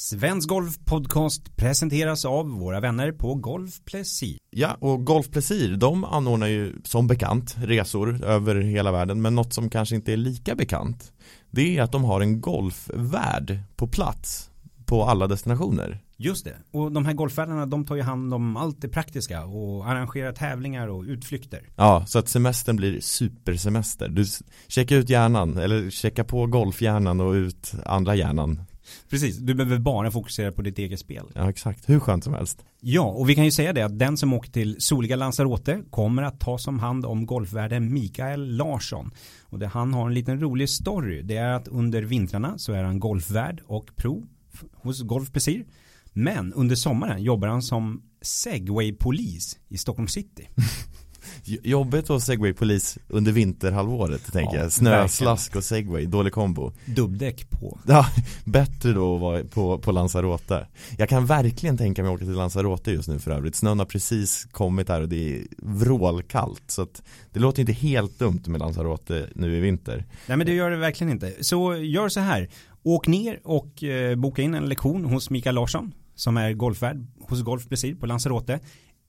Svensk Golf Podcast presenteras av våra vänner på Golf Plessir. Ja, och Golf Plessir, de anordnar ju som bekant resor över hela världen. Men något som kanske inte är lika bekant, det är att de har en golfvärd på plats på alla destinationer. Just det, och de här golfvärdarna de tar ju hand om allt det praktiska och arrangerar tävlingar och utflykter. Ja, så att semestern blir supersemester. Du checkar ut hjärnan, eller checka på golfhjärnan och ut andra hjärnan. Precis, du behöver bara fokusera på ditt eget spel. Ja, exakt. Hur skönt som helst. Ja, och vi kan ju säga det att den som åker till soliga Lanzarote kommer att ta som hand om golfvärden Mikael Larsson. Och det, han har en liten rolig story. Det är att under vintrarna så är han golfvärd och pro hos Golf Pesir. Men under sommaren jobbar han som segwaypolis i Stockholm city. Jobbigt att segwaypolis under vinterhalvåret tänker Ja, jag. Snö, slask och segway, dålig kombo. Dubbdäck på. Ja, bättre då att vara på, på Lanzarote. Jag kan verkligen tänka mig att åka till Lanzarote just nu för övrigt. Snön har precis kommit här och det är vrålkallt. Så att det låter inte helt dumt med Lanzarote nu i vinter. Nej men det gör det verkligen inte. Så gör så här. Åk ner och eh, boka in en lektion hos Mikael Larsson som är golfvärd hos Golf Plessir på Lanzarote.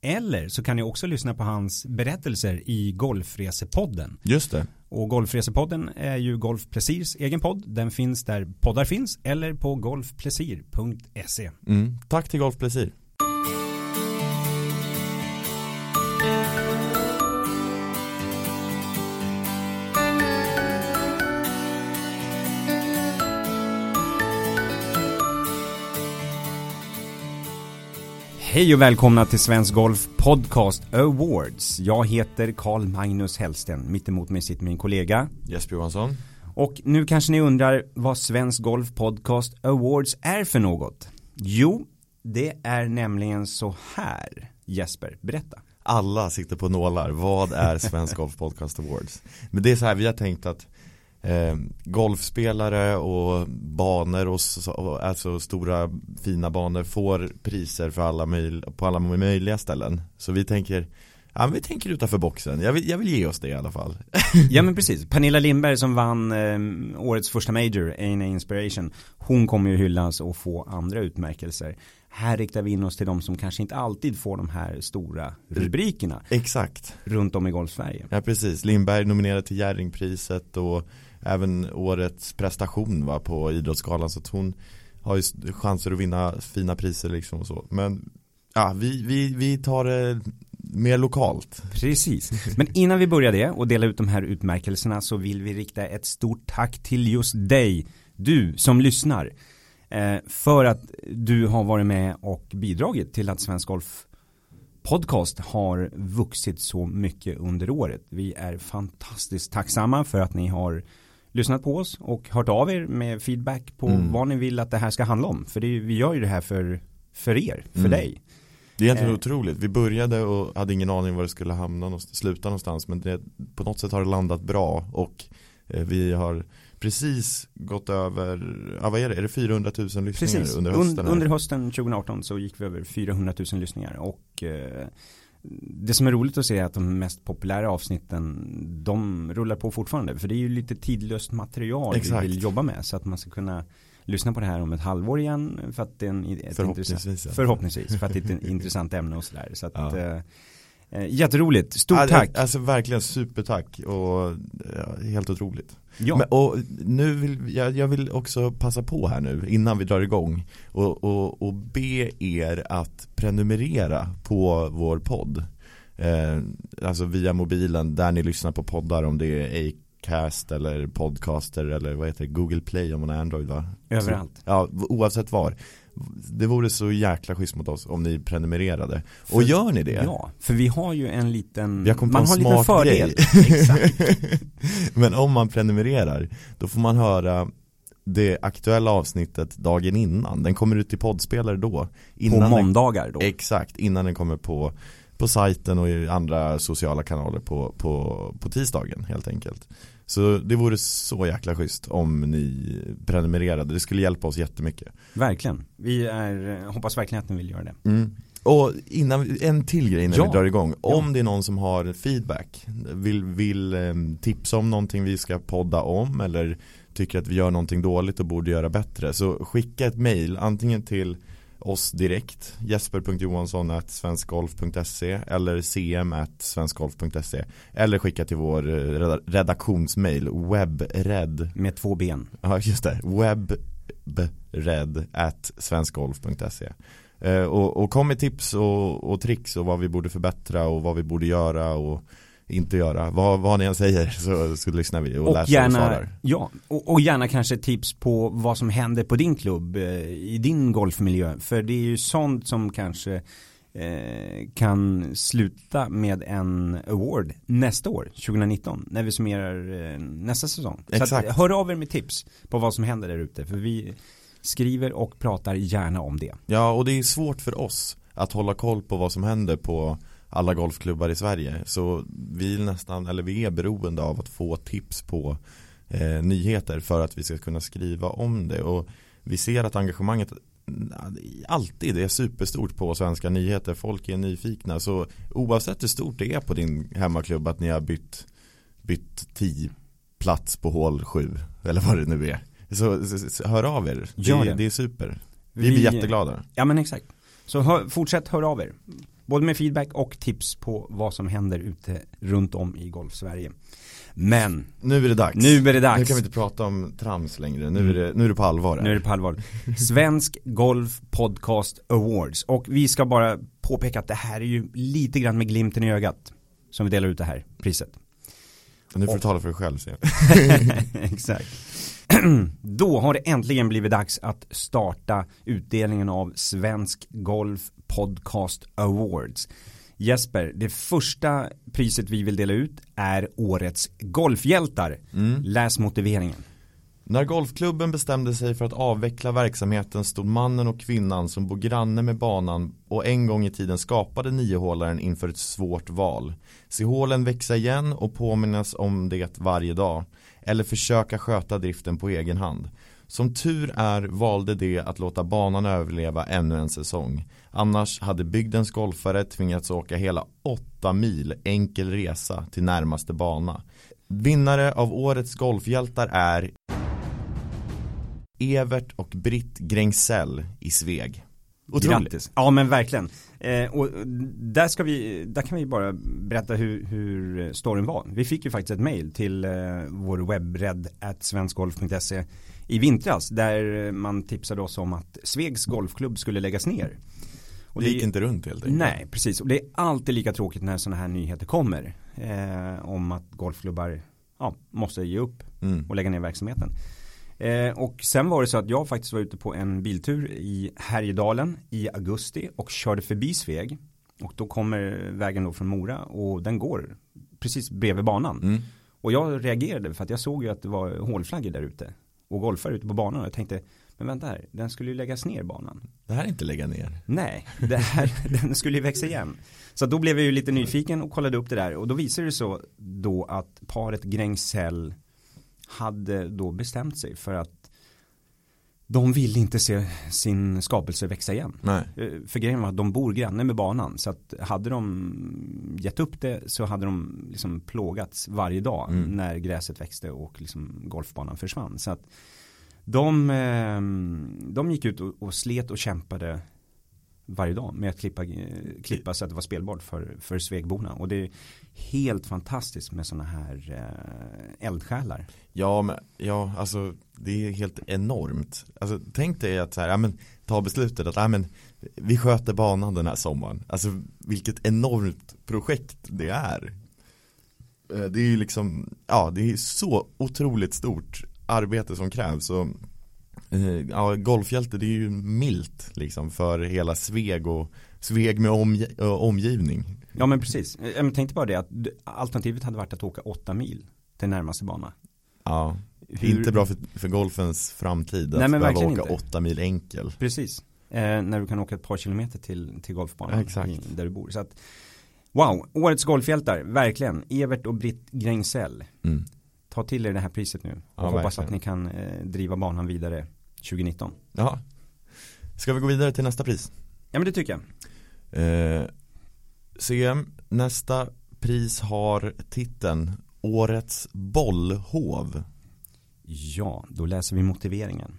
Eller så kan ni också lyssna på hans berättelser i Golfresepodden. Just det. Och Golfresepodden är ju Golf Plessirs egen podd. Den finns där poddar finns eller på golfplessir.se. Mm. Tack till Golf Plessir. Hej och välkomna till Svensk Golf Podcast Awards. Jag heter Carl Magnus Hellsten. Mittemot mig sitter min kollega. Jesper Johansson. Och nu kanske ni undrar vad Svensk Golf Podcast Awards är för något. Jo, det är nämligen så här. Jesper, berätta. Alla sitter på nålar. Vad är Svensk Golf Podcast Awards? Men det är så här, vi har tänkt att eh, golfspelare och banor och så, alltså stora fina banor får priser för alla möj- på alla möjliga ställen. Så vi tänker, ja vi tänker utanför boxen. Jag vill, jag vill ge oss det i alla fall. Ja men precis. Pernilla Lindberg som vann eh, årets första major, A&A Inspiration. Hon kommer ju hyllas och få andra utmärkelser. Här riktar vi in oss till de som kanske inte alltid får de här stora rubrikerna Exakt. runt om i Golf-Sverige. Ja precis, Lindberg nominerad till Jerringpriset och även årets prestation va, på Idrottsgalan så att hon har ju chanser att vinna fina priser liksom och så. Men ja, vi, vi, vi tar det mer lokalt. Precis. Men innan vi börjar det och dela ut de här utmärkelserna så vill vi rikta ett stort tack till just dig, du som lyssnar. Eh, för att du har varit med och bidragit till att Svensk Golf Podcast har vuxit så mycket under året. Vi är fantastiskt tacksamma för att ni har lyssnat på oss och hört av er med feedback på Mm. vad ni vill att det här ska handla om. För det, vi gör ju det här för, för er, för Mm. dig. Det är egentligen Eh. otroligt. Vi började och hade ingen aning var det skulle hamna någonstans, sluta någonstans. Men det, på något sätt har det landat bra och eh, vi har precis gått över, ja vad är det, är det 400 000 lyssningar Precis, under hösten? under hösten 2018 så gick vi över 400 000 lyssningar och eh, det som är roligt att se är att de mest populära avsnitten de rullar på fortfarande för det är ju lite tidlöst material Exakt. vi vill jobba med så att man ska kunna lyssna på det här om ett halvår igen för att det är en, ett Förhoppningsvis, ja. förhoppningsvis för att det är ett intressant ämne och sådär så att Ja. eh, eh, jätteroligt, stort Ja, tack Alltså verkligen supertack och helt otroligt. Ja. Men, och nu vill jag, jag vill också passa på här nu innan vi drar igång och, och, och be er att prenumerera på vår podd. Eh, alltså via mobilen där ni lyssnar på poddar om det är Acast eller Podcaster eller vad heter det, Google Play om man har Android va? överallt Så, ja, oavsett var. Det vore så jäkla schysst mot oss om ni prenumererade. Och För- gör ni det? Ja, för vi har ju en liten, på man en har en liten fördel. Men om man prenumererar Då får man höra det aktuella avsnittet dagen innan. Den kommer ut i poddspelare då. På måndagar då. Den, Exakt, innan den kommer på På sajten och i andra sociala kanaler på, på, på tisdagen helt enkelt Så det vore så jäkla schysst om ni prenumererade Det skulle hjälpa oss jättemycket Verkligen. Vi är, hoppas verkligen att ni vill göra det. Mm. Och innan, en till grej innan Ja. vi drar igång. Om Ja. det är någon som har feedback, vill, vill eh, tipsa om någonting vi ska podda om eller tycker att vi gör någonting dåligt och borde göra bättre så skicka ett mail antingen till oss direkt. jesper.johansson svenskgolf.se eller cm svenskgolf.se eller skicka till vår eh, redaktionsmail webred. Med två ben. Ja just det. webred at svenskgolf.se eh, och, och kom med tips och, och tricks och vad vi borde förbättra och vad vi borde göra och inte göra. Vad, vad ni än säger så, så lyssnar vi och, och läser gärna, och svarar. Ja, och, och, gärna kanske tips på vad som händer på din klubb eh, i din golfmiljö. För det är ju sånt som kanske eh, kan sluta med en award nästa år, 2019, när vi summerar eh, nästa säsong. Exakt. Så att, hör av er med tips på vad som händer där ute. För vi skriver och pratar gärna om det. Ja, och det är svårt för oss att hålla koll på vad som händer på alla golfklubbar i Sverige. Så vi är nästan, eller vi är beroende av att få tips på eh, nyheter för att vi ska kunna skriva om det. Och vi ser att engagemanget alltid är superstort på svenska nyheter. Folk är nyfikna. Så oavsett hur stort det är på din hemmaklubb att ni har bytt, bytt 10 plats på hål 7 eller vad det nu är. Så, så, så hör av er. Det, det. det är super. Vi, vi blir jätteglada. Ja men exakt. Så hör, fortsätt höra av er. Både med feedback och tips på vad som händer ute runt om i Golf-Sverige. Men Nu är det dags. Nu är det dags. Nu kan vi inte prata om trams längre. Nu är det, nu är det på allvar. Här. Nu är det på allvar. Svensk Golf Podcast Awards. Och vi ska bara påpeka att det här är ju lite grann med glimten i ögat. Som vi delar ut det här priset. Nu får du tala för dig själv ser Exakt. Då har det äntligen blivit dags att starta utdelningen av Svensk Golf Podcast Awards. Jesper, det första priset vi vill dela ut är årets golfhjältar. Mm. Läs motiveringen. När golfklubben bestämde sig för att avveckla verksamheten stod mannen och kvinnan som bor granne med banan och en gång i tiden skapade niohålaren inför ett svårt val. Se hålen växa igen och påminnas om det varje dag. Eller försöka sköta driften på egen hand. Som tur är valde de att låta banan överleva ännu en säsong. Annars hade bygdens golfare tvingats åka hela åtta mil enkel resa till närmaste bana. Vinnare av årets golfhjältar är Evert och Britt Grängsell i Sveg. Otroligt. Grattis. Ja men verkligen. Eh, och där, ska vi, där kan vi bara berätta hur, hur storyn var. Vi fick ju faktiskt ett mail till eh, vår webbred svenskgolf.se i vintras där man tipsade oss om att Svegs golfklubb skulle läggas ner. Och det gick det, inte runt helt enkelt. Nej, precis. Och det är alltid lika tråkigt när sådana här nyheter kommer. Eh, om att golfklubbar ja, måste ge upp mm. och lägga ner verksamheten. Eh, och sen var det så att jag faktiskt var ute på en biltur i Härjedalen i augusti och körde förbi Sveg. Och då kommer vägen då från Mora och den går precis bredvid banan. Mm. Och jag reagerade för att jag såg ju att det var hålflaggor där ute. Och golfare ute på banan och jag tänkte men vänta här, den skulle ju läggas ner banan. Det här är inte lägga ner. Nej, det här, den skulle ju växa igen. Så då blev jag ju lite nyfiken och kollade upp det där och då visade det så då att paret Grängsell hade då bestämt sig för att de vill inte se sin skapelse växa igen. Nej. Eh, för grejen var att de bor granne med banan. Så att hade de gett upp det så hade de liksom plågats varje dag mm. när gräset växte och liksom golfbanan försvann. Så att de, eh, de gick ut och, slet och kämpade varje dag med att klippa, eh, klippa så att det var spelbart för, för Svegborna. Och det är helt fantastiskt med sådana här eh, eldsjälar. Ja, men, ja, alltså det är helt enormt. Alltså, tänk dig att så här, ja, men, ta beslutet att ja, men, vi sköter banan den här sommaren. Alltså vilket enormt projekt det är. Eh, det är ju liksom, ja det är så otroligt stort arbete som krävs. Och ja, golfhjälte det är ju milt liksom för hela Sveg och Sveg med omge omgivning. Ja men precis, jag tänkte bara det att alternativet hade varit att åka åtta mil till närmaste bana. Ja, Hur... inte bra för, för golfens framtid att Nej, behöva åka inte. åtta mil enkel. Precis, eh, när du kan åka ett par kilometer till, till golfbanan ja, i, där du bor. Så att, wow, årets golfhjältar, verkligen. Evert och Britt Grängsell. Mm. Ta till er det här priset nu och ja, hoppas verkligen. att ni kan eh, driva banan vidare 2019. Ja. Ska vi gå vidare till nästa pris? Ja men det tycker jag. Eh, CM, nästa pris har titeln Årets bollhov. Ja, då läser vi motiveringen.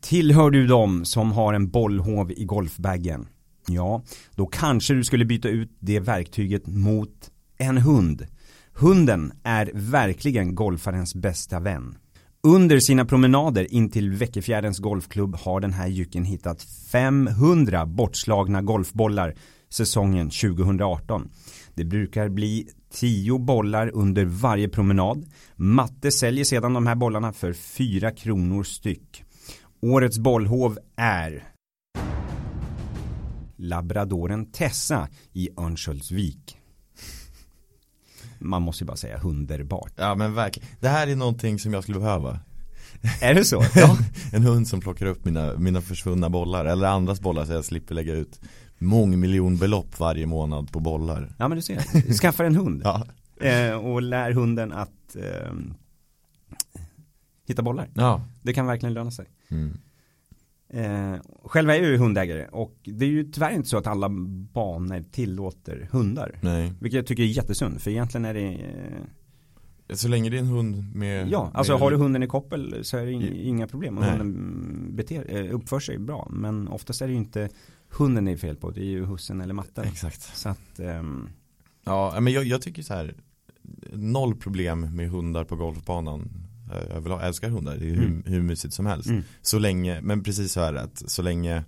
Tillhör du dem som har en bollhov i golfbagen? Ja, då kanske du skulle byta ut det verktyget mot en hund. Hunden är verkligen golfarens bästa vän. Under sina promenader in till Väckefjärdens golfklubb har den här jycken hittat 500 bortslagna golfbollar säsongen 2018. Det brukar bli 10 bollar under varje promenad. Matte säljer sedan de här bollarna för 4 kronor styck. Årets bollhov är Labradoren Tessa i Örnsköldsvik. Man måste ju bara säga underbart. Ja men verkligen, det här är någonting som jag skulle behöva Är det så? Ja. en hund som plockar upp mina, mina försvunna bollar eller andras bollar så jag slipper lägga ut mångmiljonbelopp varje månad på bollar Ja men du ser, skaffa en hund Ja, eh, och lär hunden att eh, hitta bollar. ja. Det kan verkligen löna sig. Mm. Eh, själva är jag ju hundägare och det är ju tyvärr inte så att alla banor tillåter hundar. Nej, Vilket jag tycker är jättesynd för egentligen är det eh, så länge det är en hund med Ja, alltså med, har du hunden i koppel så är det in, inga problem Nej. hunden beter, eh, uppför sig bra. Men oftast är det ju inte hunden det är fel på, det är ju hussen eller matten. Exakt Så att, ehm, Ja, men jag, jag tycker så här Noll problem med hundar på golfbanan Jag vill ha, älskar hundar, det är hur, Mm. hur mysigt som helst mm, Så länge, men precis så här att så länge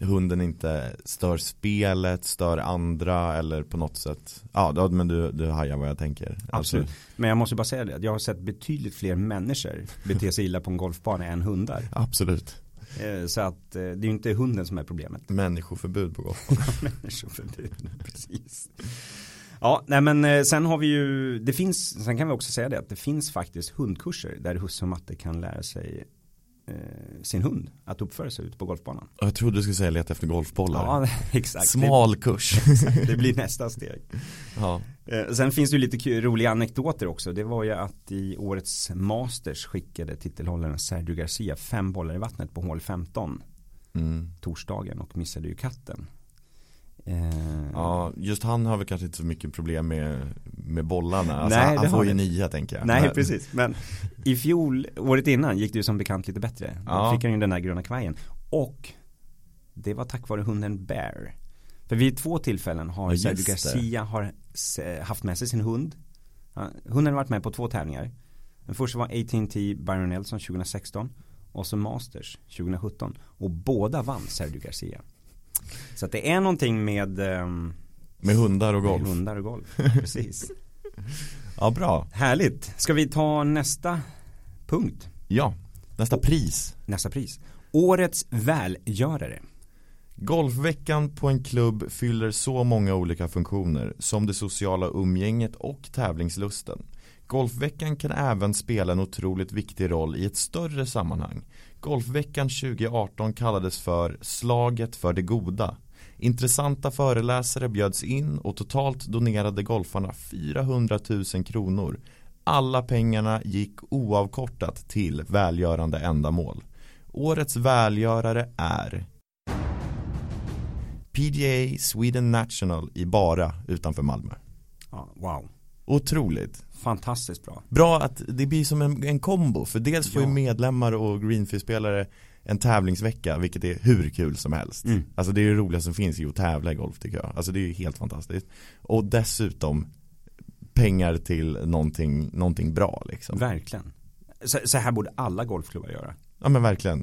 hunden inte stör spelet, stör andra eller på något sätt Ja, då, men du, du hajar vad jag tänker Absolut. Alltså, Men jag måste bara säga det, jag har sett betydligt fler människor bete sig illa på en golfbana än hundar. absolut Eh, Så att eh, det är ju inte hunden som är problemet. Människoförbud på golf Människoförbud, precis. Ja, nej men eh, sen har vi ju, det finns, sen kan vi också säga det att det finns faktiskt hundkurser där husse och matte kan lära sig eh, sin hund att uppföra sig ute på golfbanan. Jag trodde du skulle säga leta efter golfbollar Ja, exakt. Smal kurs Det, det blir nästa steg. Ja, Eh, Sen finns det ju lite roliga anekdoter också. Det var ju att i årets Masters skickade titelhållaren Sergio Garcia fem bollar i vattnet på hål 15 mm. torsdagen och missade ju katten. Eh, ja, just han har väl kanske inte så mycket problem med, med bollarna alltså, Nej, Han, får ju nia tänker jag Nej, Men- precis. Men i fjol, året innan, gick det ju som bekant lite bättre. Då Ja. fick han ju den där gröna kavajen. Och det var tack vare hunden Bear. För vid två tillfällen har Ja, Sergio. Garcia har se- haft med sig sin hund. Hunden har varit med på två tävlingar. Den första var AT&T Byron Nelson 2016 och så Masters 2017. Och båda vann Sergio Garcia. Så att det är någonting med, ehm, Med hundar och med golf hundar och golf. Precis. Ja, bra Härligt. Ska vi ta nästa punkt? Ja, nästa pris Nästa pris. Årets välgörare. Golfveckan på en klubb fyller så många olika funktioner som det sociala umgänget och tävlingslusten. Golfveckan kan även spela en otroligt viktig roll i ett större sammanhang. Golfveckan 2018 kallades för Slaget för det goda. Intressanta föreläsare bjöds in och totalt donerade golfarna 400 000 kronor. Alla pengarna gick oavkortat till välgörande ändamål. Årets välgörare är PGA Sweden National i Bara utanför Malmö. Wow. Otroligt. Fantastiskt bra. Bra att det blir som en, en kombo för dels får Ja. ju medlemmar och Greenfield-spelare en tävlingsvecka vilket är hur kul som helst. Mm. Alltså det är det roligaste som finns ju att tävla i golf tycker jag. Alltså det är ju helt fantastiskt. Och dessutom pengar till någonting, någonting bra liksom. Verkligen. Så, så här borde alla golfklubbar göra. Ja men verkligen.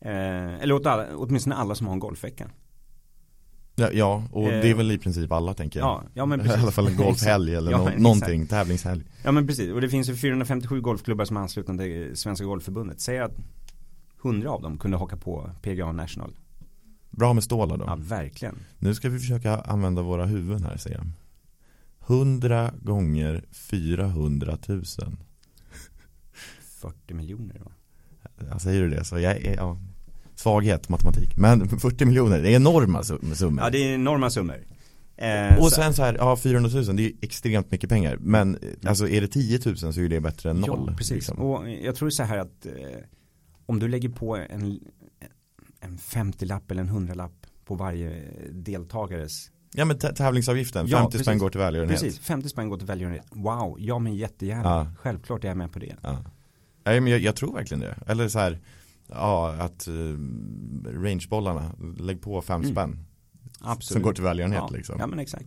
Eh, eller åt alla, åtminstone alla som har en golfvecka. Ja, ja och Eh. det är väl i princip alla tänker jag. Ja, ja men I precis. alla fall en golfhelg eller Ja, exakt. någonting, tävlingshelg. Ja men precis. Och det finns ju 457 golfklubbar som är anslutna till Svenska Golfförbundet. Säg att 100 av dem kunde haka på PGA National. Bra med stålar då. Ja, verkligen. Nu ska vi försöka använda våra huvuden här ser jag. 100 gånger 400 000. 40 miljoner va? Ja, säger du det så jag är, ja, svaghet matematik. Men 40 miljoner, det är enorma sum- summor. Ja det är enorma summor. Eh, och så- sen så här, ja 400 000 det är ju extremt mycket pengar. Men eh, alltså är det 10 000 så är det bättre än noll. Ja, precis. liksom. Och jag tror så här att eh, om du lägger på en, en 50-lapp eller en 100-lapp på varje deltagares Ja men tä- tävlingsavgiften, Ja, 50 spänn precis. går till välgörenhet. Precis, 50 spänn går till välgörenhet. Wow, ja men jättegärna. Ja. Självklart är jag med på det. Ja. Nej men jag, jag tror verkligen det. Eller så här, ja att uh, rangebollarna, lägg på fem Mm. spänn. Absolut. Som går till välgörenhet ja. liksom. Ja men exakt.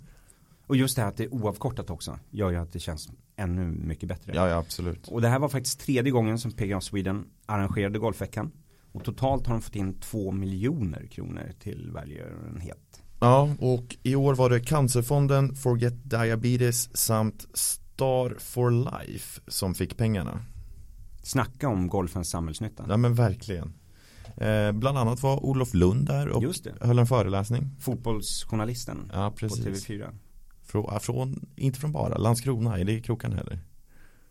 Och just det här att det är oavkortat också gör ju att det känns ännu mycket bättre. Ja, ja absolut. Och det här var faktiskt tredje gången som PGA Sweden arrangerade Golfveckan. Och totalt har de fått in två miljoner kronor till välgörenhet. Ja, och i år var det Cancerfonden, Forget Diabetes samt Star for Life som fick pengarna. Snacka om golfens samhällsnytta. Ja men verkligen. Eh, bland annat var Olof Lund där och höll en föreläsning. Fotbollsjournalisten Ja på precis. TV4. Från, från, inte från bara, Landskrona, är det krokan heller?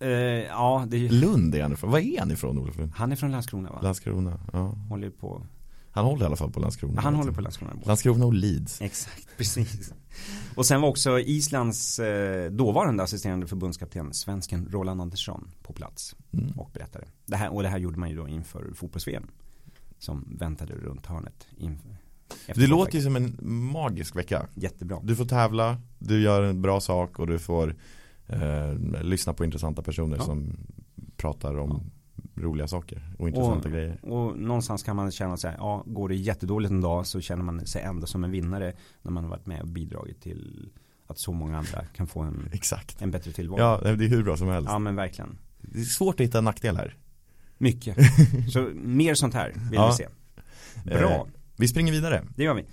Eh, ja, det är Lund är han ifrån, var är han ifrån Olof Lund? han är från Landskrona va? Landskrona, ja. håller på, Han håller i alla fall på Landskrona. han håller på Landskrona. Landskrona och Leeds. Exakt, precis. Och sen var också Islands eh, dåvarande assisterande förbundskapten, svensken Roland Andersson, på plats Mm. och berättade. Det här, och det här gjorde man ju då inför fotbolls som väntade runt hörnet. Inför, Det låter ju som en magisk vecka. Jättebra. Du får tävla, du gör en bra sak och du får eh, lyssna på intressanta personer Ja. som pratar om roliga saker och intressanta Och- grejer. Och någonstans kan man känna sig, ja, går det jättedåligt en dag så känner man sig ändå som en vinnare när man har varit med och bidragit till att så många andra kan få en, Exakt. en bättre tillvaro. Ja, det är hur bra som helst. ja men verkligen. Det är svårt att hitta en nackdel här. Mycket. Så mer sånt här vill Ja. vi se. Bra, Eh, vi springer vidare. det gör vi.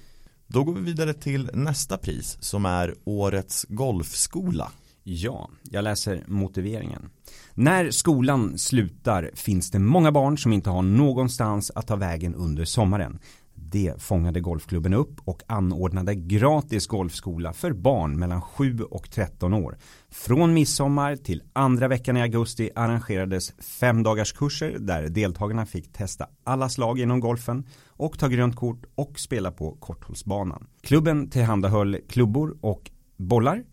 Då går vi vidare till nästa pris som är Årets Golfskola. Ja, jag läser motiveringen. När skolan slutar finns det många barn som inte har någonstans att ta vägen under sommaren. Det fångade golfklubben upp och anordnade gratis golfskola för barn mellan 7 och 13 år. Från midsommar till andra veckan i augusti arrangerades fem dagars kurser där deltagarna fick testa alla slag inom golfen och ta grönt kort och spela på korthållsbanan. Klubben tillhandahöll klubbor och bollar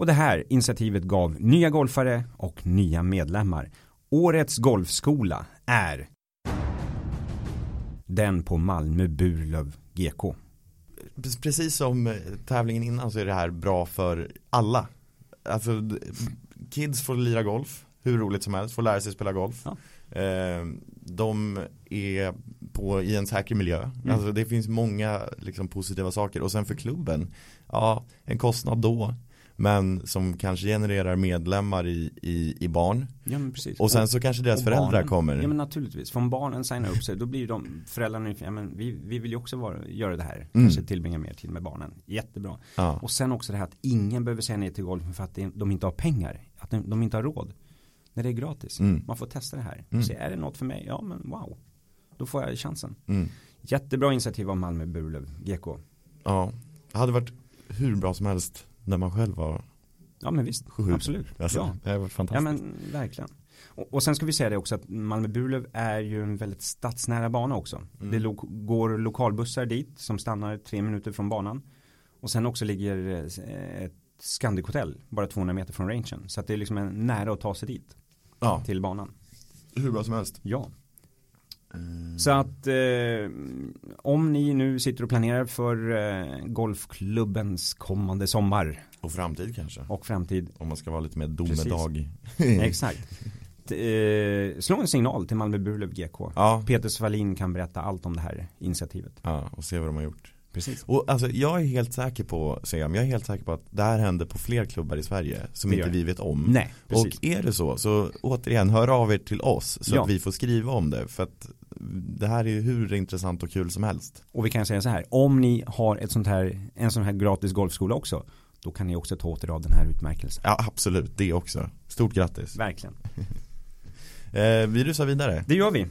och det här initiativet gav nya golfare och nya medlemmar. Årets golfskola är den på Malmö Burlöv GK. Precis som eh, tävlingen innan så är det här bra för alla. Alltså kids får lira golf, hur roligt som helst, får lära sig spela golf. Ja. Eh, De är på, i en säker miljö. Mm. Alltså det finns många liksom, positiva saker. Och sen för klubben, ja, en kostnad då. Men som kanske genererar medlemmar i, i, i barn. Ja men precis. Och sen så kanske deras och föräldrar barnen- kommer. Ja men naturligtvis, om barnen signar upp sig då blir de föräldrarna, ja men vi, vi vill ju också vara, göra det här. Mm. Kanske tillbringa mer tid med barnen. Jättebra. Ja. Och sen också det här att ingen behöver säga nej till golfen för att de inte har pengar. Att de, de inte har råd. När det är gratis. Mm. Man får testa det här. Mm. Se, är det något för mig? Ja men wow. Då får jag chansen. Mm. Jättebra initiativ av Malmö Burlöv GK. ja, det hade varit hur bra som helst när man själv var Ja men visst, sju. absolut. Alltså, ja. Det hade varit ja fantastiskt. men verkligen. Och, och sen ska vi säga det också att Malmö Burlöv är ju en väldigt stadsnära bana också. Mm. Det lo går lokalbussar dit som stannar tre minuter från banan. Och sen också ligger eh, ett Scandic hotell bara 200 meter från rangen. Så att det är liksom en nära att ta sig dit ja, till banan. hur bra som helst. Ja. Så att eh, om ni nu sitter och planerar för eh, golfklubbens kommande sommar Och framtid kanske. och framtid. Om man ska vara lite mer domedag. Exakt. Eh, slå en signal till Malmö Burlöv GK. Ja, Peter Svalin kan berätta allt om det här initiativet. ja, och se vad de har gjort. Precis. Och alltså jag är helt säker på, Sam, jag är helt säker på att det här händer på fler klubbar i Sverige som inte vi vet om. Nej, precis. Och är det så, så återigen, hör av er till oss så Ja. att vi får skriva om det. För att det här är hur intressant och kul som helst. Och vi kan säga så här, om ni har ett sånt här, en sån här gratis golfskola också, då kan ni också ta åt er av den här utmärkelsen. Ja, absolut, det också. Stort grattis. Verkligen. Eh, vi rusar vidare. Det gör vi.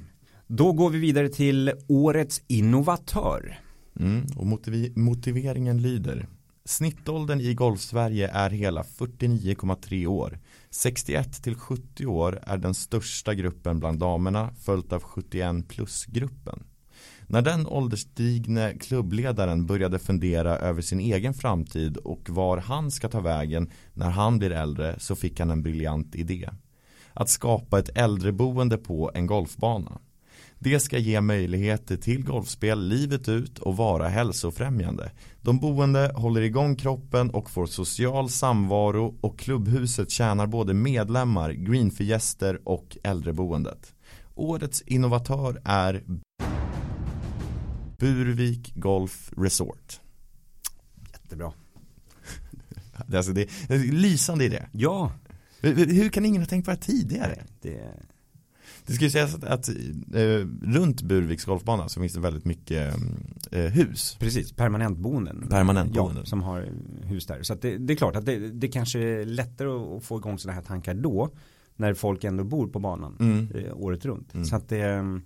Då går vi vidare till årets innovatör. Mm, och motivi- motiveringen lyder Snittåldern i Golfsverige är hela 49,3 år. 61 till 70 år är den största gruppen bland damerna följt av 71 plus-gruppen. När den ålderstigne klubbledaren började fundera över sin egen framtid och var han ska ta vägen när han blir äldre så fick han en briljant idé. Att skapa ett äldreboende på en golfbana. Det ska ge möjligheter till golfspel livet ut och vara hälsofrämjande. De boende håller igång kroppen och får social samvaro och klubbhuset tjänar både medlemmar, green för gäster och äldreboendet. årets innovatör är Burvik Golf Resort. Jättebra. Alltså det är en lysande idé. Ja. Hur kan ingen ha tänkt på det tidigare? Det... Det ska ju sägas att, att eh, runt Burviks golfbana så finns det väldigt mycket eh, hus. Precis, permanentboenden. Permanentboenden. Ja, som har hus där. Så det, det, är klart att det, det kanske är lättare att få igång sådana här tankar då. När folk ändå bor på banan mm. eh, året runt. Mm. Så att det,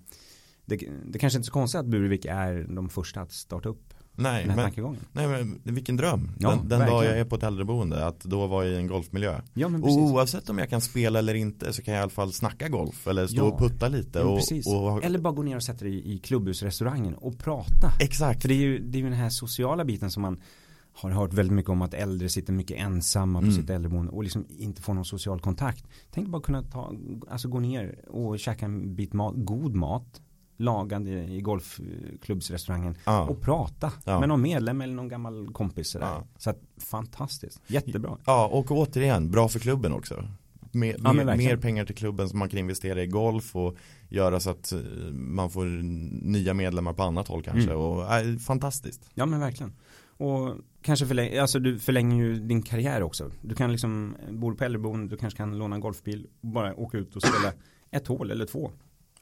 det, det kanske inte är så konstigt att Burvik är de första att starta upp Nej, den här men, nej men vilken dröm. Ja, den, den dag jag är på ett äldreboende, att då vara i en golfmiljö. Ja, men och oavsett om jag kan spela eller inte så kan jag i alla fall snacka golf eller stå ja. och putta lite. Och, och, eller bara gå ner och sätta dig i klubbhusrestaurangen och prata. Exakt. För det är ju, det är ju den här sociala biten som man har hört väldigt mycket om att äldre sitter mycket ensamma på mm. sitt äldreboende och liksom inte får någon social kontakt. Tänk bara kunna ta, alltså gå ner och käka en bit mat, god mat lagad i golfklubbsrestaurangen ja. och prata ja. med någon medlem eller någon gammal kompis. Ja. Så att fantastiskt, jättebra. Ja och återigen, bra för klubben också. Mer, ja, mer, mer, pengar till klubben som man kan investera i golf och göra så att eh, man får nya medlemmar på annat håll kanske. Mm. Och, äh, fantastiskt. Ja men verkligen. Och kanske förläng, alltså du förlänger ju din karriär också. Du kan liksom, bor på äldreboende, du kanske kan låna en golfbil och bara åka ut och spela ett hål eller två.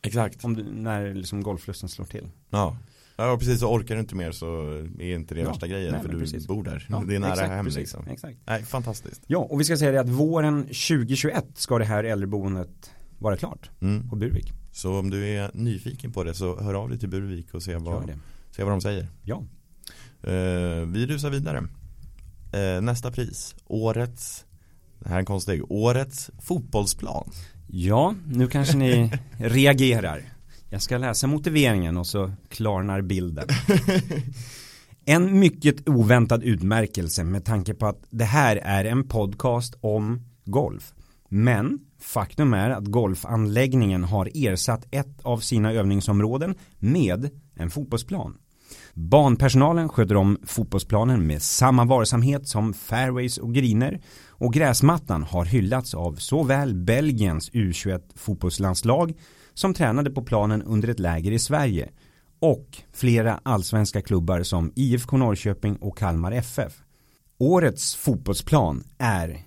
Exakt. Om du, när liksom golflusten slår till. Ja. Ja precis, så orkar du inte mer så är inte det ja, värsta grejen nej, för du precis. bor där. Ja, det är nära exakt, hem precis, liksom. Exakt. Nej, fantastiskt. Ja, och vi ska säga det att våren 2021 ska det här äldreboendet vara klart mm. på Burvik. Så om du är nyfiken på det så hör av dig till Burvik och se vad, se vad de säger. Ja. Uh, vi rusar vidare. Uh, nästa pris, årets, det här är en konstig, årets fotbollsplan. Ja, nu kanske ni reagerar. Jag ska läsa motiveringen och så klarnar bilden. En mycket oväntad utmärkelse med tanke på att det här är en podcast om golf. Men faktum är att golfanläggningen har ersatt ett av sina övningsområden med en fotbollsplan. Banpersonalen sköter om fotbollsplanen med samma varsamhet som fairways och griner och gräsmattan har hyllats av såväl Belgiens U21 fotbollslandslag som tränade på planen under ett läger i Sverige och flera allsvenska klubbar som IFK Norrköping och Kalmar FF. Årets fotbollsplan är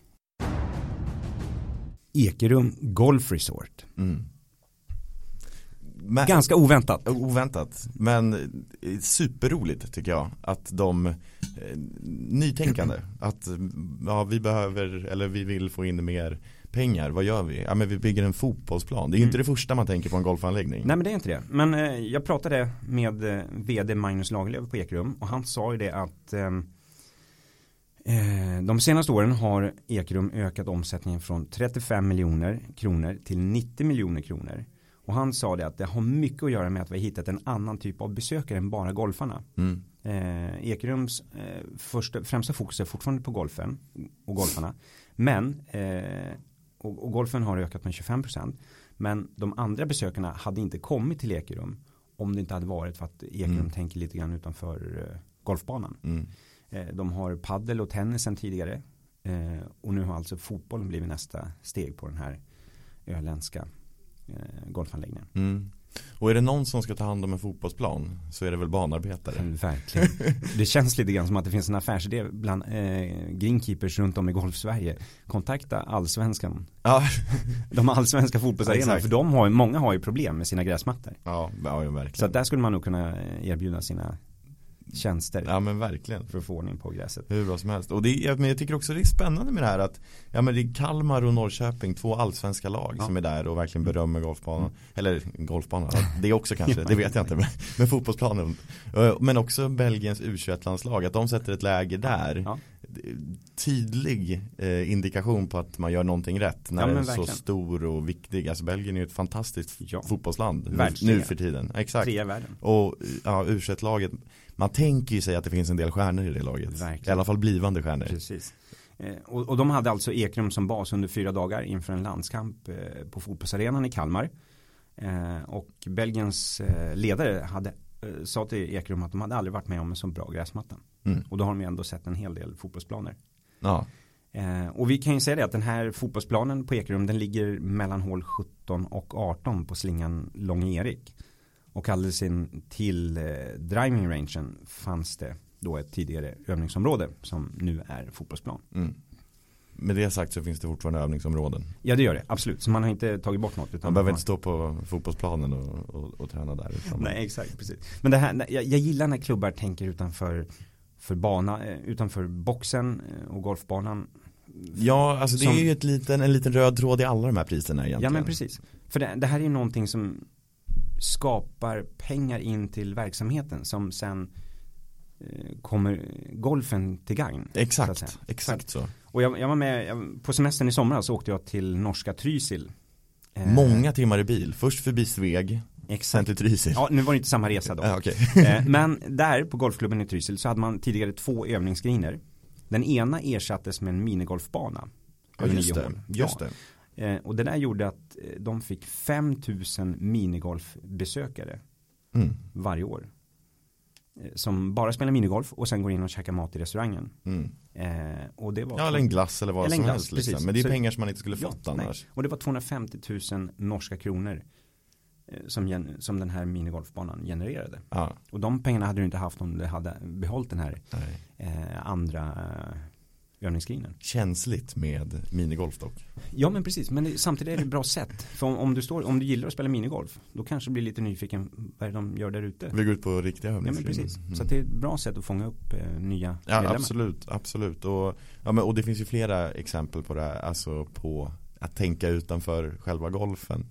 Ekerum Golf Resort. Mm. Men, Ganska oväntat. Oväntat, men superroligt tycker jag att de nytänkande att ja, vi behöver eller vi vill få in mer pengar, vad gör vi? Ja men vi bygger en fotbollsplan. Det är mm. inte det första man tänker på en golfanläggning. Nej men det är inte det. Men eh, jag pratade med eh, vd Magnus Lagerlöf på Ekrum och han sa ju det att ehm, eh, de senaste åren har Ekrum ökat omsättningen från 35 miljoner kronor till 90 miljoner kronor. Och han sa det att det har mycket att göra med att vi har hittat en annan typ av besökare än bara golfarna. Mm. Eh, Ekerums eh, första, främsta fokus är fortfarande på golfen och golfarna. Men eh, och, och, golfen har ökat med 25%. Men de andra besökarna hade inte kommit till Ekerum om det inte hade varit för att Ekerum mm. tänker lite grann utanför eh, golfbanan. Mm. Eh, de har paddel och tennis sedan tidigare. Eh, och nu har alltså fotbollen blivit nästa steg på den här öländska eh, golfanläggningen. Mm. Och är det någon som ska ta hand om en fotbollsplan så är det väl banarbetare. Mm, verkligen. Det känns lite grann som att det finns en affärsidé bland eh, greenkeepers runt om i golf-Sverige. Kontakta allsvenskan. Ja. De allsvenska fotbollsarenorna. Ja, för de har, många har ju problem med sina gräsmattor. Ja, ja verkligen. Så där skulle man nog kunna erbjuda sina tjänster. Ja men verkligen. För att få ordning på gräset. Hur bra som helst. Och det är, men jag tycker också det är spännande med det här att ja men det är Kalmar och Norrköping, två allsvenska lag ja. som är där och verkligen berömmer golfbanan. Mm. Eller golfbanan, det också kanske, det vet jag inte. Men, men fotbollsplanen. Men också Belgiens U21-landslag, att de sätter ett läge där. Ja. Tydlig eh, indikation på att man gör någonting rätt när ja, den är verkligen. så stor och viktig. Alltså Belgien är ju ett fantastiskt fotbollsland nu för tiden. Exakt. Och ja, U21-laget man tänker ju sig att det finns en del stjärnor i det laget. Verkligen. I alla fall blivande stjärnor. Precis. Eh, och, och, de hade alltså Ekrum som bas under fyra dagar inför en landskamp eh, på fotbollsarenan i Kalmar. Eh, och Belgiens ledare hade, sa till Ekrum att de hade aldrig varit med om en så bra gräsmatta. Mm. Och då har de ju ändå sett en hel del fotbollsplaner. Ja. Eh, och vi kan ju säga det att den här fotbollsplanen på Ekerum den ligger mellan hål 17 och 18 på slingan Lång-Erik. Och alldeles in till eh, driving rangen fanns det då ett tidigare övningsområde som nu är fotbollsplan. Mm. Med det sagt så finns det fortfarande övningsområden. Ja det gör det, absolut. Så man har inte tagit bort något. Utan man behöver har... inte stå på fotbollsplanen och, och, och träna där. Utan Nej exakt, precis. Men det här, jag, jag gillar när klubbar tänker utanför för bana, eh, utanför boxen eh, och golfbanan. Ja, alltså det som... är ju ett liten, en liten röd tråd i alla de här priserna egentligen. Ja men precis. För det, det här är ju någonting som skapar pengar in till verksamheten som sen eh, kommer golfen till gagn. Exakt, exakt så. Och jag, jag var med, jag, på semestern i somras så åkte jag till norska Trysil. Många timmar i bil, först förbi Sveg, Exakt. sen till Trysil. Ja, nu var det inte samma resa då. Ja, okay. Men där på golfklubben i Trysil så hade man tidigare två övningsgriner. Den ena ersattes med en minigolfbana. Ja, just det. Just det. Eh, och det där gjorde att eh, de fick 5000 minigolfbesökare mm. varje år. Eh, som bara spelar minigolf och sen går in och käkar mat i restaurangen. Mm. Eh, och det var ja, eller en glass eller vad som glass, helst. Liksom. Men det är Så, pengar som man inte skulle fått ja, annars. Nej. Och det var 250 000 norska kronor eh, som, som den här minigolfbanan genererade. Ja. Och de pengarna hade du inte haft om du hade behållit den här eh, andra övningsgrinen. Känsligt med minigolf dock. Ja men precis, men samtidigt är det ett bra sätt. För om, om, du står, om du gillar att spela minigolf, då kanske du blir lite nyfiken vad de gör där ute. Vi går ut på riktiga övningsgriner. Ja men precis, mm. så det är ett bra sätt att fånga upp eh, nya Ja medlemmar. absolut, absolut. Och, ja, men, och det finns ju flera exempel på det här, alltså på att tänka utanför själva golfen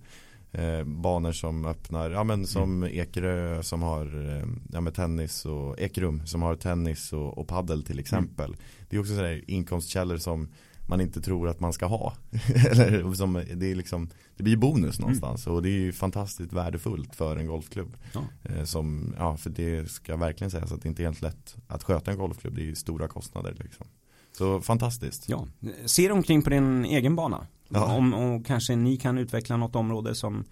eh, banor som öppnar, ja men som mm. Ekerö som har eh, ja, med tennis och Ekerum som har tennis och, och paddel till exempel. Mm. Det är också sådär inkomstkällor som man inte tror att man ska ha. Eller som, det, är liksom, det blir bonus mm. någonstans mm. och det är ju fantastiskt värdefullt för en golfklubb. Ja. Eh, som, ja, för det ska verkligen sägas att det inte är helt lätt att sköta en golfklubb. Det är ju stora kostnader liksom. Så fantastiskt. Ja, ser omkring på din egen bana. Ja. Om, och kanske ni kan utveckla något område som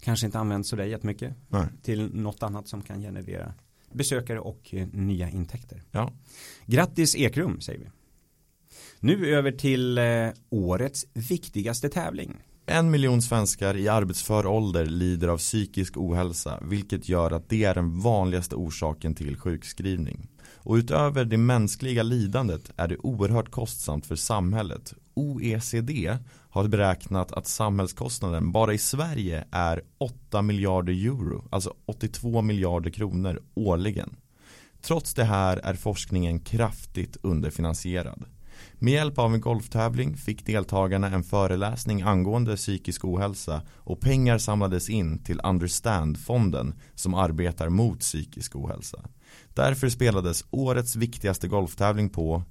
kanske inte används sådär jättemycket. Nej. Till något annat som kan generera besökare och eh, nya intäkter. Ja. Grattis Ekrum säger vi. Nu över till eh, årets viktigaste tävling. En miljon svenskar i arbetsför ålder lider av psykisk ohälsa vilket gör att det är den vanligaste orsaken till sjukskrivning. Och utöver det mänskliga lidandet är det oerhört kostsamt för samhället. OECD har beräknat att samhällskostnaden bara i Sverige är 8 miljarder euro, alltså 82 miljarder kronor årligen. Trots det här är forskningen kraftigt underfinansierad. Med hjälp av en golftävling fick deltagarna en föreläsning angående psykisk ohälsa och pengar samlades in till Understand-fonden som arbetar mot psykisk ohälsa. Därför spelades årets viktigaste golftävling på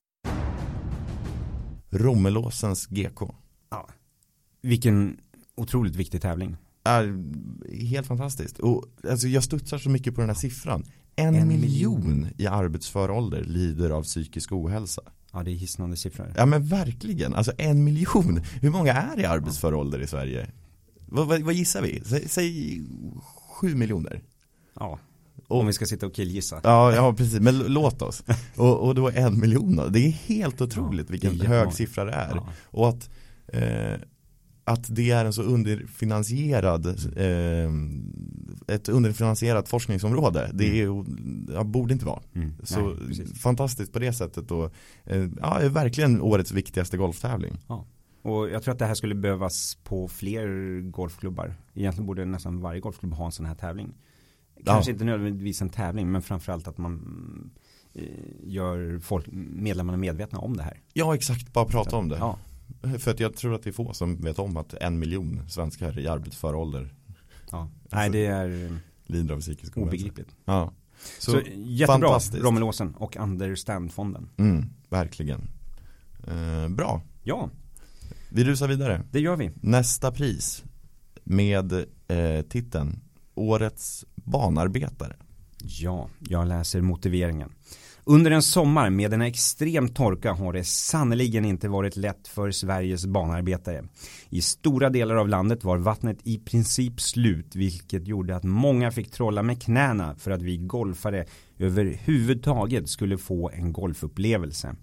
Rommelåsens GK. Vilken otroligt viktig tävling. Är helt fantastiskt. Och, alltså, jag studsar så mycket på den här siffran. En, en miljon, miljon i arbetsför ålder lider av psykisk ohälsa. Ja det är hisnande siffror. Ja men verkligen, alltså en miljon. Hur många är i arbetsför ålder i Sverige? Vad, vad, vad gissar vi? Säg, säg sju miljoner. Ja, och, Om vi ska sitta och killgissa. Ja, ja precis, men låt oss. Och, och då en miljon, det är helt otroligt vilken hög siffra det är. Ja. Och att eh, att det är en så underfinansierad eh, ett underfinansierat forskningsområde. Det är, ja, borde inte vara. Mm. så Nej, fantastiskt på det sättet och eh, ja, är verkligen årets viktigaste golftävling. Ja. och jag tror att det här skulle behövas på fler golfklubbar. Egentligen borde nästan varje golfklubb ha en sån här tävling. Kanske ja. inte nödvändigtvis en tävling men framförallt att man eh, gör folk, medlemmarna medvetna om det här. Ja exakt, bara prata om det. ja. För att jag tror att det är få som vet om att en miljon svenskar i arbetsför ålder ja. Nej det är lider av psykisk ohälsa. Obegripligt. Ja. Så, Så jättebra Rommelåsen och Understand-fonden. Mm, verkligen. Eh, bra. Ja. Vi rusar vidare. Det gör vi. Nästa pris med eh, titeln Årets banarbetare. Ja, jag läser motiveringen. Under en sommar med en extrem torka har det sannoliken inte varit lätt för Sveriges banarbetare. I stora delar av landet var vattnet i princip slut vilket gjorde att många fick trolla med knäna för att vi golfare överhuvudtaget skulle få en golfupplevelse.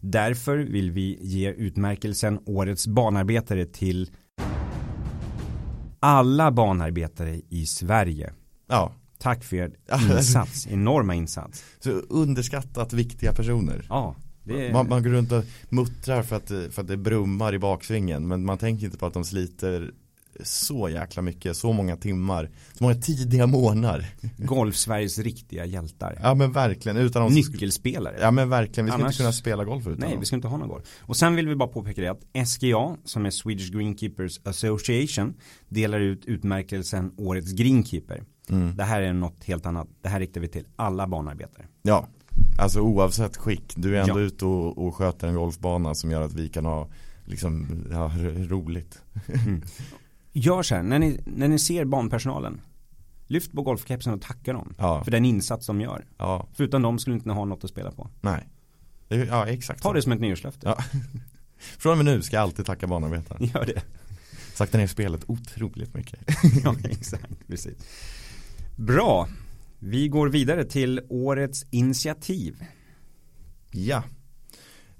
Därför vill vi ge utmärkelsen Årets banarbetare till alla banarbetare i Sverige. Ja, Tack för er insats, enorma insats. så underskattat viktiga personer. Ja, det är... Man, man går runt och muttrar för att, det- för att det brummar i baksvingen men man tänker inte på att de sliter så jäkla mycket, så många timmar, så många tidiga morgnar. Golf-Sveriges riktiga hjältar. Ja men verkligen, utan dem Nyckelspelare. Ja men verkligen, vi ska Annars- inte kunna spela golf utan Nej, dem. vi ska inte ha någon golf. Och sen vill vi bara påpeka det att SGA, som är Swedish Greenkeepers Association, delar ut utmärkelsen Årets Greenkeeper. Mm. Det här är något helt annat. Det här riktar vi till alla banarbetare. Ja, alltså oavsett skick, du är ändå Ja. ute och, och sköter en golfbana som gör att vi kan ha liksom, ja, roligt. Gör så här, när ni, när ni ser banpersonalen, lyft på golfkepsen och tacka dem Ja, för den insats de gör. ja, Förutom de skulle inte ha något att spela på. nej. Ja, exakt. Ta det som ett nyårslöfte. Ja. Från och med nu ska jag alltid tacka banarbetaren. Gör det. Sakta ner spelet otroligt mycket. ja, exakt. Precis. Bra. Vi går vidare till årets initiativ. Ja.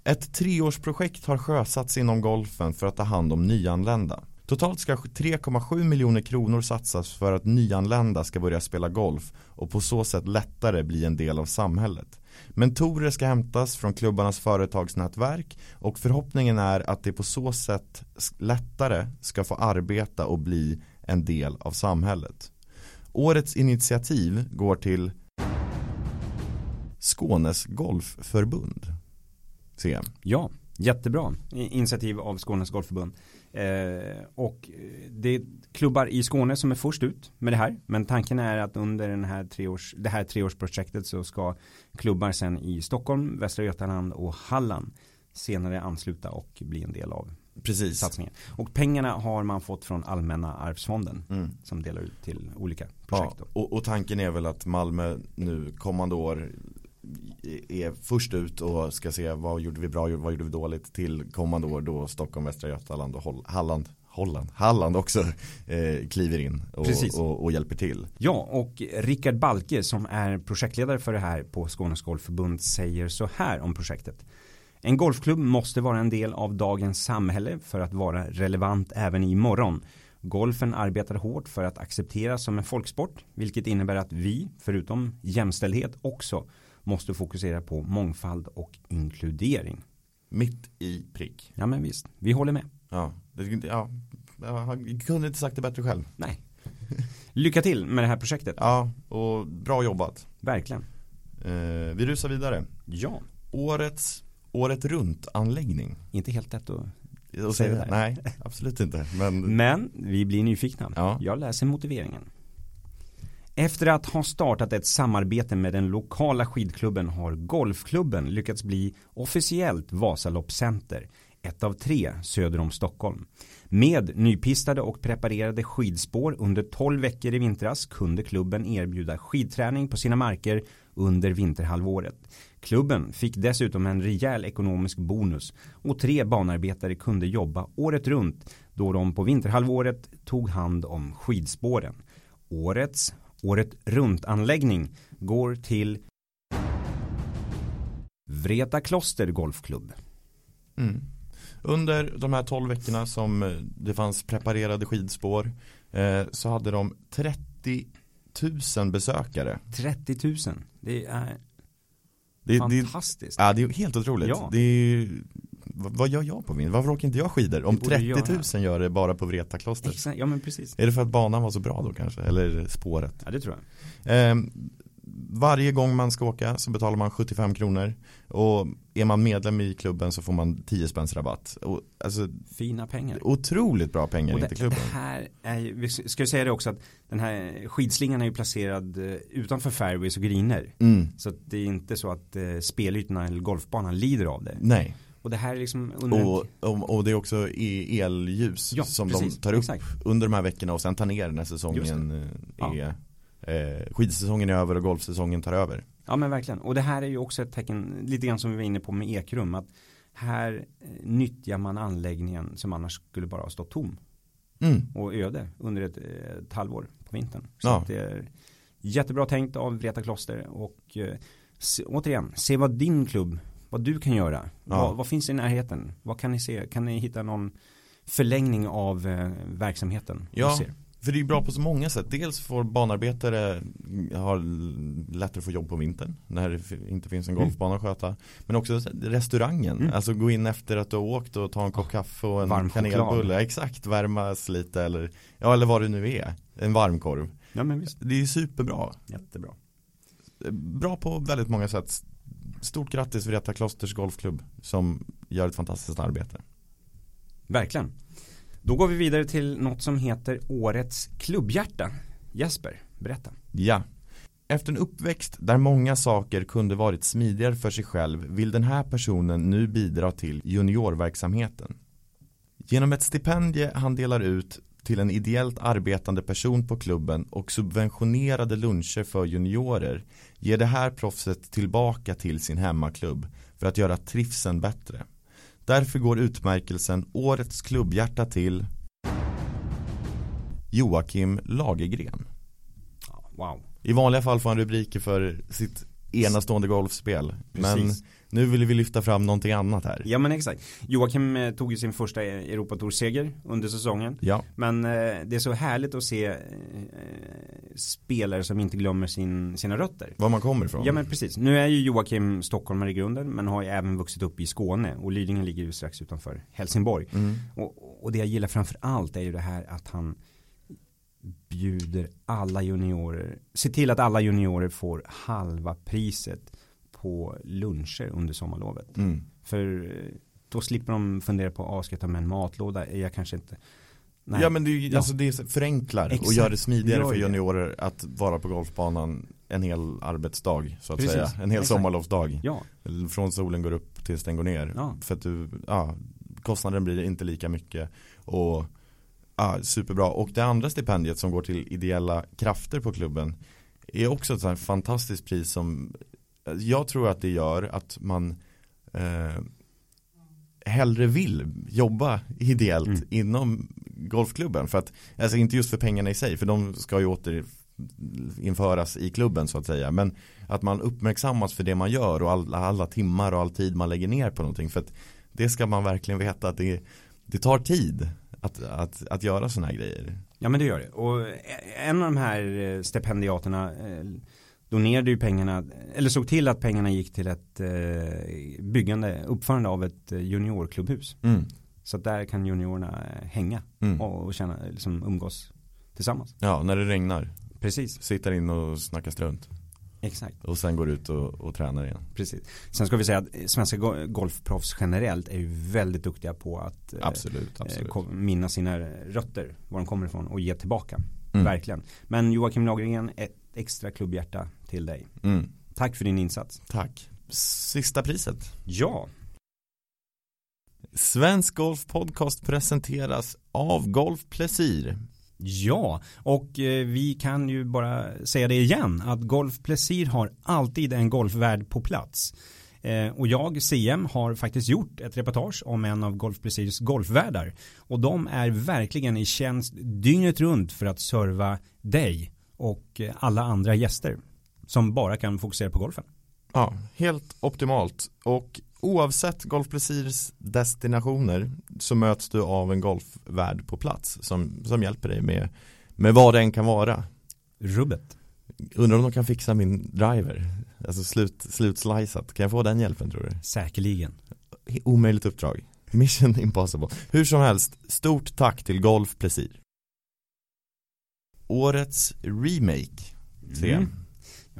Ett treårsprojekt har sjösatts inom golfen för att ta hand om nyanlända. Totalt ska 3,7 miljoner kronor satsas för att nyanlända ska börja spela golf och på så sätt lättare bli en del av samhället. Mentorer ska hämtas från klubbarnas företagsnätverk och förhoppningen är att det på så sätt lättare ska få arbeta och bli en del av samhället. Årets initiativ går till Skånes Golfförbund. CM. Ja, jättebra initiativ av Skånes Golfförbund. Eh, och eh, det är klubbar i Skåne som är först ut med det här. Men tanken är att under den här treårs, det här treårsprojektet så ska klubbar sen i Stockholm, Västra Götaland och Halland senare ansluta och bli en del av Precis. satsningen. Och pengarna har man fått från Allmänna arvsfonden Mm. som delar ut till olika Ja, projekt. då. och, och tanken är väl att Malmö nu kommande år är först ut och ska se vad gjorde vi bra, vad gjorde vi dåligt till kommande år då Stockholm, Västra Götaland och Holl- Halland Holland, Halland också eh, kliver in och, och, och hjälper till. Ja, och Rickard Balke som är projektledare för det här på Skånes Golfförbund säger så här om projektet. En golfklubb måste vara en del av dagens samhälle för att vara relevant även imorgon. Golfen arbetar hårt för att accepteras som en folksport, vilket innebär att vi, förutom jämställdhet, också måste fokusera på mångfald och inkludering. Mitt i prick. Ja men visst, vi håller med. Ja, det, ja, jag kunde inte sagt det bättre själv. Nej. Lycka till med det här projektet. Ja, och bra jobbat. Verkligen. Eh, vi rusar vidare. Ja, Årets Året runt anläggning. inte helt lätt att Och det säga, där. nej, absolut inte. Men Men vi blir nyfikna. Ja. Jag läser motiveringen. Efter att ha startat ett samarbete med den lokala skidklubben har Golfklubben lyckats bli officiellt Vasaloppscenter, ett av tre söder om Stockholm. Med nypistade och preparerade skidspår under 12 veckor i vintras kunde klubben erbjuda skidträning på sina marker under vinterhalvåret. Klubben fick dessutom en rejäl ekonomisk bonus och tre banarbetare kunde jobba året runt då de på vinterhalvåret tog hand om skidspåren. Årets året runt-anläggning går till Vreta Kloster Golfklubb. Mm. Under de här 12 veckorna som eh, det fanns preparerade skidspår eh, så hade de 30 000 besökare. 30 000. Det är Det, det, fantastiskt. ja, det är helt otroligt. Ja. Det är, vad, gör jag på min? Varför åker inte jag skidor? Om Det borde 30 000 göra. gör det bara på Vreta kloster. Exakt, ja men precis. Är det för att banan var så bra då kanske? Eller spåret? Ja det tror jag. Eh, varje gång man ska åka så betalar man 75 kronor och är man medlem i klubben så får man 10 spänns rabatt. Och, alltså, Fina pengar. otroligt bra pengar Och det, till klubben. det här är ju, vi ska ju säga det också att den här skidslingan är ju placerad eh, utanför fairways och greener. Mm. Så det är inte så att eh, spelytorna eller golfbanan lider av det. Nej, Och det här är liksom under och, och, och det är också e- elljus Ja, som precis. de tar upp Exakt. under de här veckorna och sen tar ner när säsongen eh, Ja. Eh, skidsäsongen är över och golfsäsongen tar över. Ja men verkligen. Och det här är ju också ett tecken, lite grann som vi var inne på med Ekrum, att här eh, nyttjar man anläggningen som annars skulle bara ha stått tom Mm. och öde under ett, eh, ett halvår på vintern. Så Ja. det är jättebra tänkt av Vreta Kloster och eh, se, återigen, se vad din klubb vad du kan göra. Ja. Vad, vad finns i närheten? Vad kan ni se? Kan ni hitta någon förlängning av eh, verksamheten? Ja. För det är bra på så många sätt. Dels får banarbetare ha lättare att få jobb på vintern när det inte finns en Mm. golfbana att sköta. Men också restaurangen. Mm. Alltså gå in efter att du har åkt och ta en kopp kaffe och en Varm kanelbulle. Exakt, värmas lite eller, ja, eller vad det nu är. En varmkorv. Ja men visst. Det är superbra. Jättebra. Bra på väldigt många sätt. Stort grattis Vreta Klosters Golfklubb som gör ett fantastiskt arbete. Verkligen. Då går vi vidare till något som heter Årets klubbhjärta. Jesper, berätta. Ja. Efter en uppväxt där många saker kunde varit smidigare för sig själv vill den här personen nu bidra till juniorverksamheten. Genom ett stipendie han delar ut till en ideellt arbetande person på klubben och subventionerade luncher för juniorer ger det här proffset tillbaka till sin hemmaklubb för att göra trivseln bättre. Därför går utmärkelsen Årets klubbhjärta till Joakim Lagergren. Wow. I vanliga fall får han rubriker för sitt enastående golfspel. Men Precis. Nu vill vi lyfta fram någonting annat här. Ja men exakt. Joakim eh, tog ju sin första Europatour-seger under säsongen. Ja, Men eh, det är så härligt att se eh, spelare som inte glömmer sin, sina rötter. var man kommer ifrån. Ja men precis. Nu är ju Joakim stockholmare i grunden men har ju även vuxit upp i Skåne och Lidingö ligger ju strax utanför Helsingborg. Mm. Och, och det jag gillar framför allt är ju det här att han bjuder alla juniorer, se till att alla juniorer får halva priset på luncher under sommarlovet. Mm. För då slipper de fundera på, ah, ska jag ta med en matlåda? Jag kanske inte Nej. Ja men det, är Ja. alltså det förenklar och Exakt. gör det smidigare för juniorer att vara på golfbanan en hel arbetsdag så att Precis. säga. En hel Exakt. sommarlovsdag. Ja, Från solen går upp tills den går ner. Ja. För att du, ja, kostnaden blir inte lika mycket. Och ja, superbra. Och det andra stipendiet som går till ideella krafter på klubben är också ett sånt här fantastiskt pris som jag tror att det gör att man eh, hellre vill jobba ideellt Mm. inom golfklubben. För att, alltså inte just för pengarna i sig, för de ska ju åter införas i klubben så att säga. Men att man uppmärksammas för det man gör och alla, alla timmar och all tid man lägger ner på någonting. För att det ska man verkligen veta att det, det tar tid att, att, att göra sådana här grejer. ja men det gör det. Och en av de här eh, stipendiaterna eh, donerade ju pengarna, eller såg till att pengarna gick till ett eh, byggande, uppförande av ett eh, juniorklubbhus. Mm. Så att där kan juniorerna eh, hänga Mm. och, känna, liksom umgås tillsammans. Ja, när det regnar. Precis, Sitter in och snackar strunt. exakt. Och sen går ut och, och tränar igen. Precis. Sen ska vi säga att svenska go- golfproffs generellt är ju väldigt duktiga på att Absolut, eh, absolut. minnas sina rötter, var de kommer ifrån och ge tillbaka. Mm. Verkligen. Men Joakim Lagergren, ett extra klubbhjärta till dig. Mm. Tack för din insats. Tack. Sista priset. Ja, Svensk Golf Podcast presenteras av Golf Plesir. ja, och eh, vi kan ju bara säga det igen att Golf Plesir har alltid en golfvärd på plats. Eh, och jag, CM, har faktiskt gjort ett reportage om en av Golf Plesirs golfvärdar. Och de är verkligen i tjänst dygnet runt för att serva dig och eh, alla andra gäster som bara kan fokusera på golfen. Ja, helt optimalt. Och oavsett Golf Plesirs destinationer så möts du av en golfvärd på plats som, som hjälper dig med, med vad det än kan vara. Rubbet. Undrar om de kan fixa min driver. Alltså slut, slutslicat. Kan jag få den hjälpen tror du? Säkerligen. Omöjligt uppdrag. Mission impossible. Hur som helst, stort tack till Golf Plesir. Årets remake. Mm.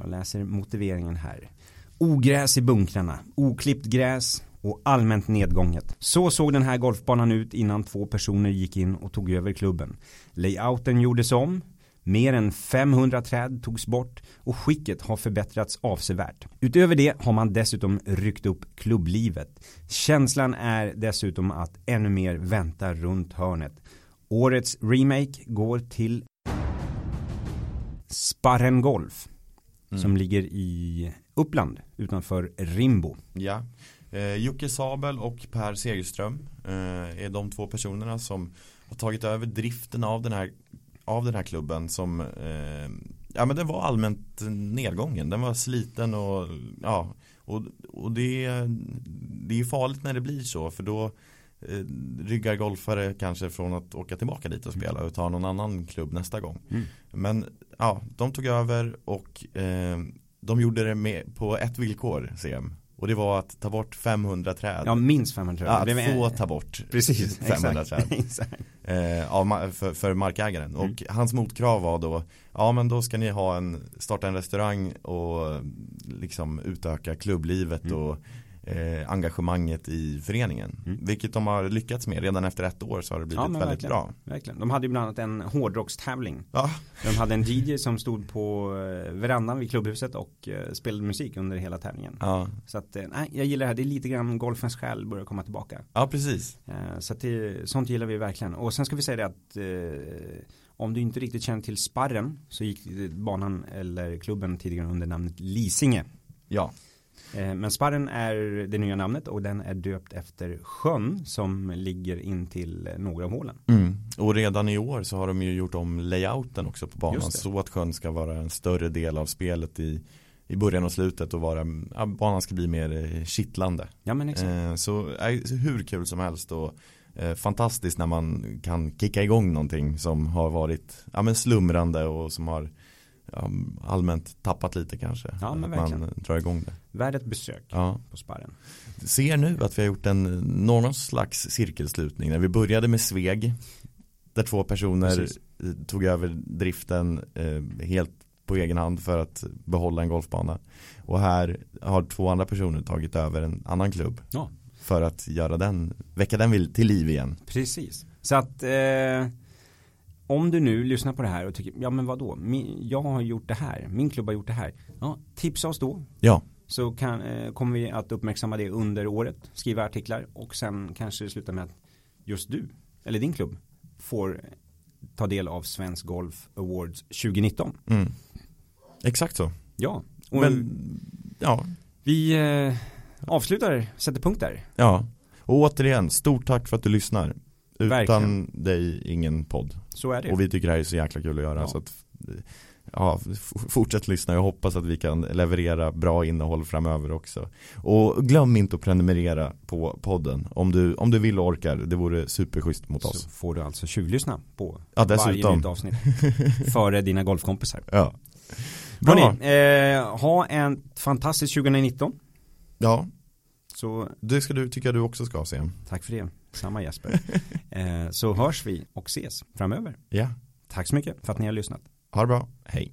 Jag läser motiveringen här. Ogräs i bunkrarna, oklippt gräs och allmänt nedgånget. Så såg den här golfbanan ut innan två personer gick in och tog över klubben. Layouten gjordes om, mer än 500 träd togs bort och skicket har förbättrats avsevärt. Utöver det har man dessutom ryckt upp klubblivet. Känslan är dessutom att ännu mer väntar runt hörnet. Årets remake går till Sparren Golf som ligger i Uppland utanför Rimbo. Ja. Eh, Jocke Sabel och Per Segerström eh, är de två personerna som har tagit över driften av den här, av den här klubben som eh, ja men den var allmänt nedgången. Den var sliten och ja, Och, och det, det är farligt när det blir så för då eh, ryggar golfare kanske från att åka tillbaka dit och spela och ta någon annan klubb nästa gång. Mm. Men ja, de tog över och eh, de gjorde det med, på ett villkor, CM. Och det var att ta bort 500 träd. Ja, minst 500 Ja, träd. att få ta bort Precis, 500 exakt. träd exakt. eh, av, för, för markägaren. Mm. Och hans motkrav var då, ja men då ska ni ha en, starta en restaurang och liksom utöka klubblivet Mm. och eh, engagemanget i föreningen. Mm. Vilket de har lyckats med. Redan efter ett år så har det blivit Ja, väldigt verkligen. bra. Verkligen. De hade ju bland annat en hårdrockstävling. Ja, De hade en DJ som stod på eh, verandan vid klubbhuset och eh, spelade musik under hela tävlingen. ja. Så att, eh, nej, jag gillar det här. Det är lite grann golfens själ börjar komma tillbaka. ja precis. Så att det, sånt gillar vi verkligen. Och sen ska vi säga det att eh, om du inte riktigt känner till Sparren så gick banan eller klubben tidigare under namnet Lisinge. Ja, Men Sparren är det nya namnet och den är döpt efter sjön som ligger in till eh, några av hålen. mm. och redan i år så har de ju gjort om layouten också på banan. Så att sjön ska vara en större del av spelet i, i början och slutet och vara, ja, banan ska bli mer eh, kittlande. Ja men exakt. Eh, så eh, så hur kul som helst och eh, fantastiskt när man kan kicka igång någonting som har varit ja, men slumrande och som har allmänt tappat lite kanske. Ja, men man verkligen. eh, drar igång det. Värd ett besök Ja. på Sparren. Ser nu att vi har gjort en någon slags cirkelslutning när vi började med Sveg där två personer Precis. tog över driften eh, helt på egen hand för att behålla en golfbana. Och här har två andra personer tagit över en annan klubb Ja. för att göra den, väcka den till liv igen. Precis. Så att eh, om du nu lyssnar på det här och tycker, ja men vadå, min, jag har gjort det här, min klubb har gjort det här. Ja, tipsa oss då. Ja, Så kan, eh, kommer vi att uppmärksamma det under året, skriva artiklar och sen kanske det slutar med att just du, eller din klubb, får ta del av Svensk Golf Awards 2019. mm. exakt så. Ja, och Men, ja, vi eh, avslutar, sätter punkt där. ja. Och återigen, stort tack för att du lyssnar. Utan Verkligen. dig, ingen podd. Så är det. Och vi tycker det här är så jäkla kul att göra. Ja. Så att, ja, fortsätt lyssna. Jag hoppas att vi kan leverera bra innehåll framöver också. Och glöm inte att prenumerera på podden. Om du, om du vill och orkar. Det vore superschysst mot Så oss. får du alltså tjuvlyssna på Ja, varje dessutom. nytt avsnitt. Före dina golfkompisar. Ja. Bra. Hörrni, eh, ha en fantastisk 2019. Ja, Så det ska du, tycker jag du också ska se. tack för det. Samma Jesper. eh, så hörs vi och ses framöver. Ja, Tack så mycket för att ni har lyssnat. ha det bra. Hej.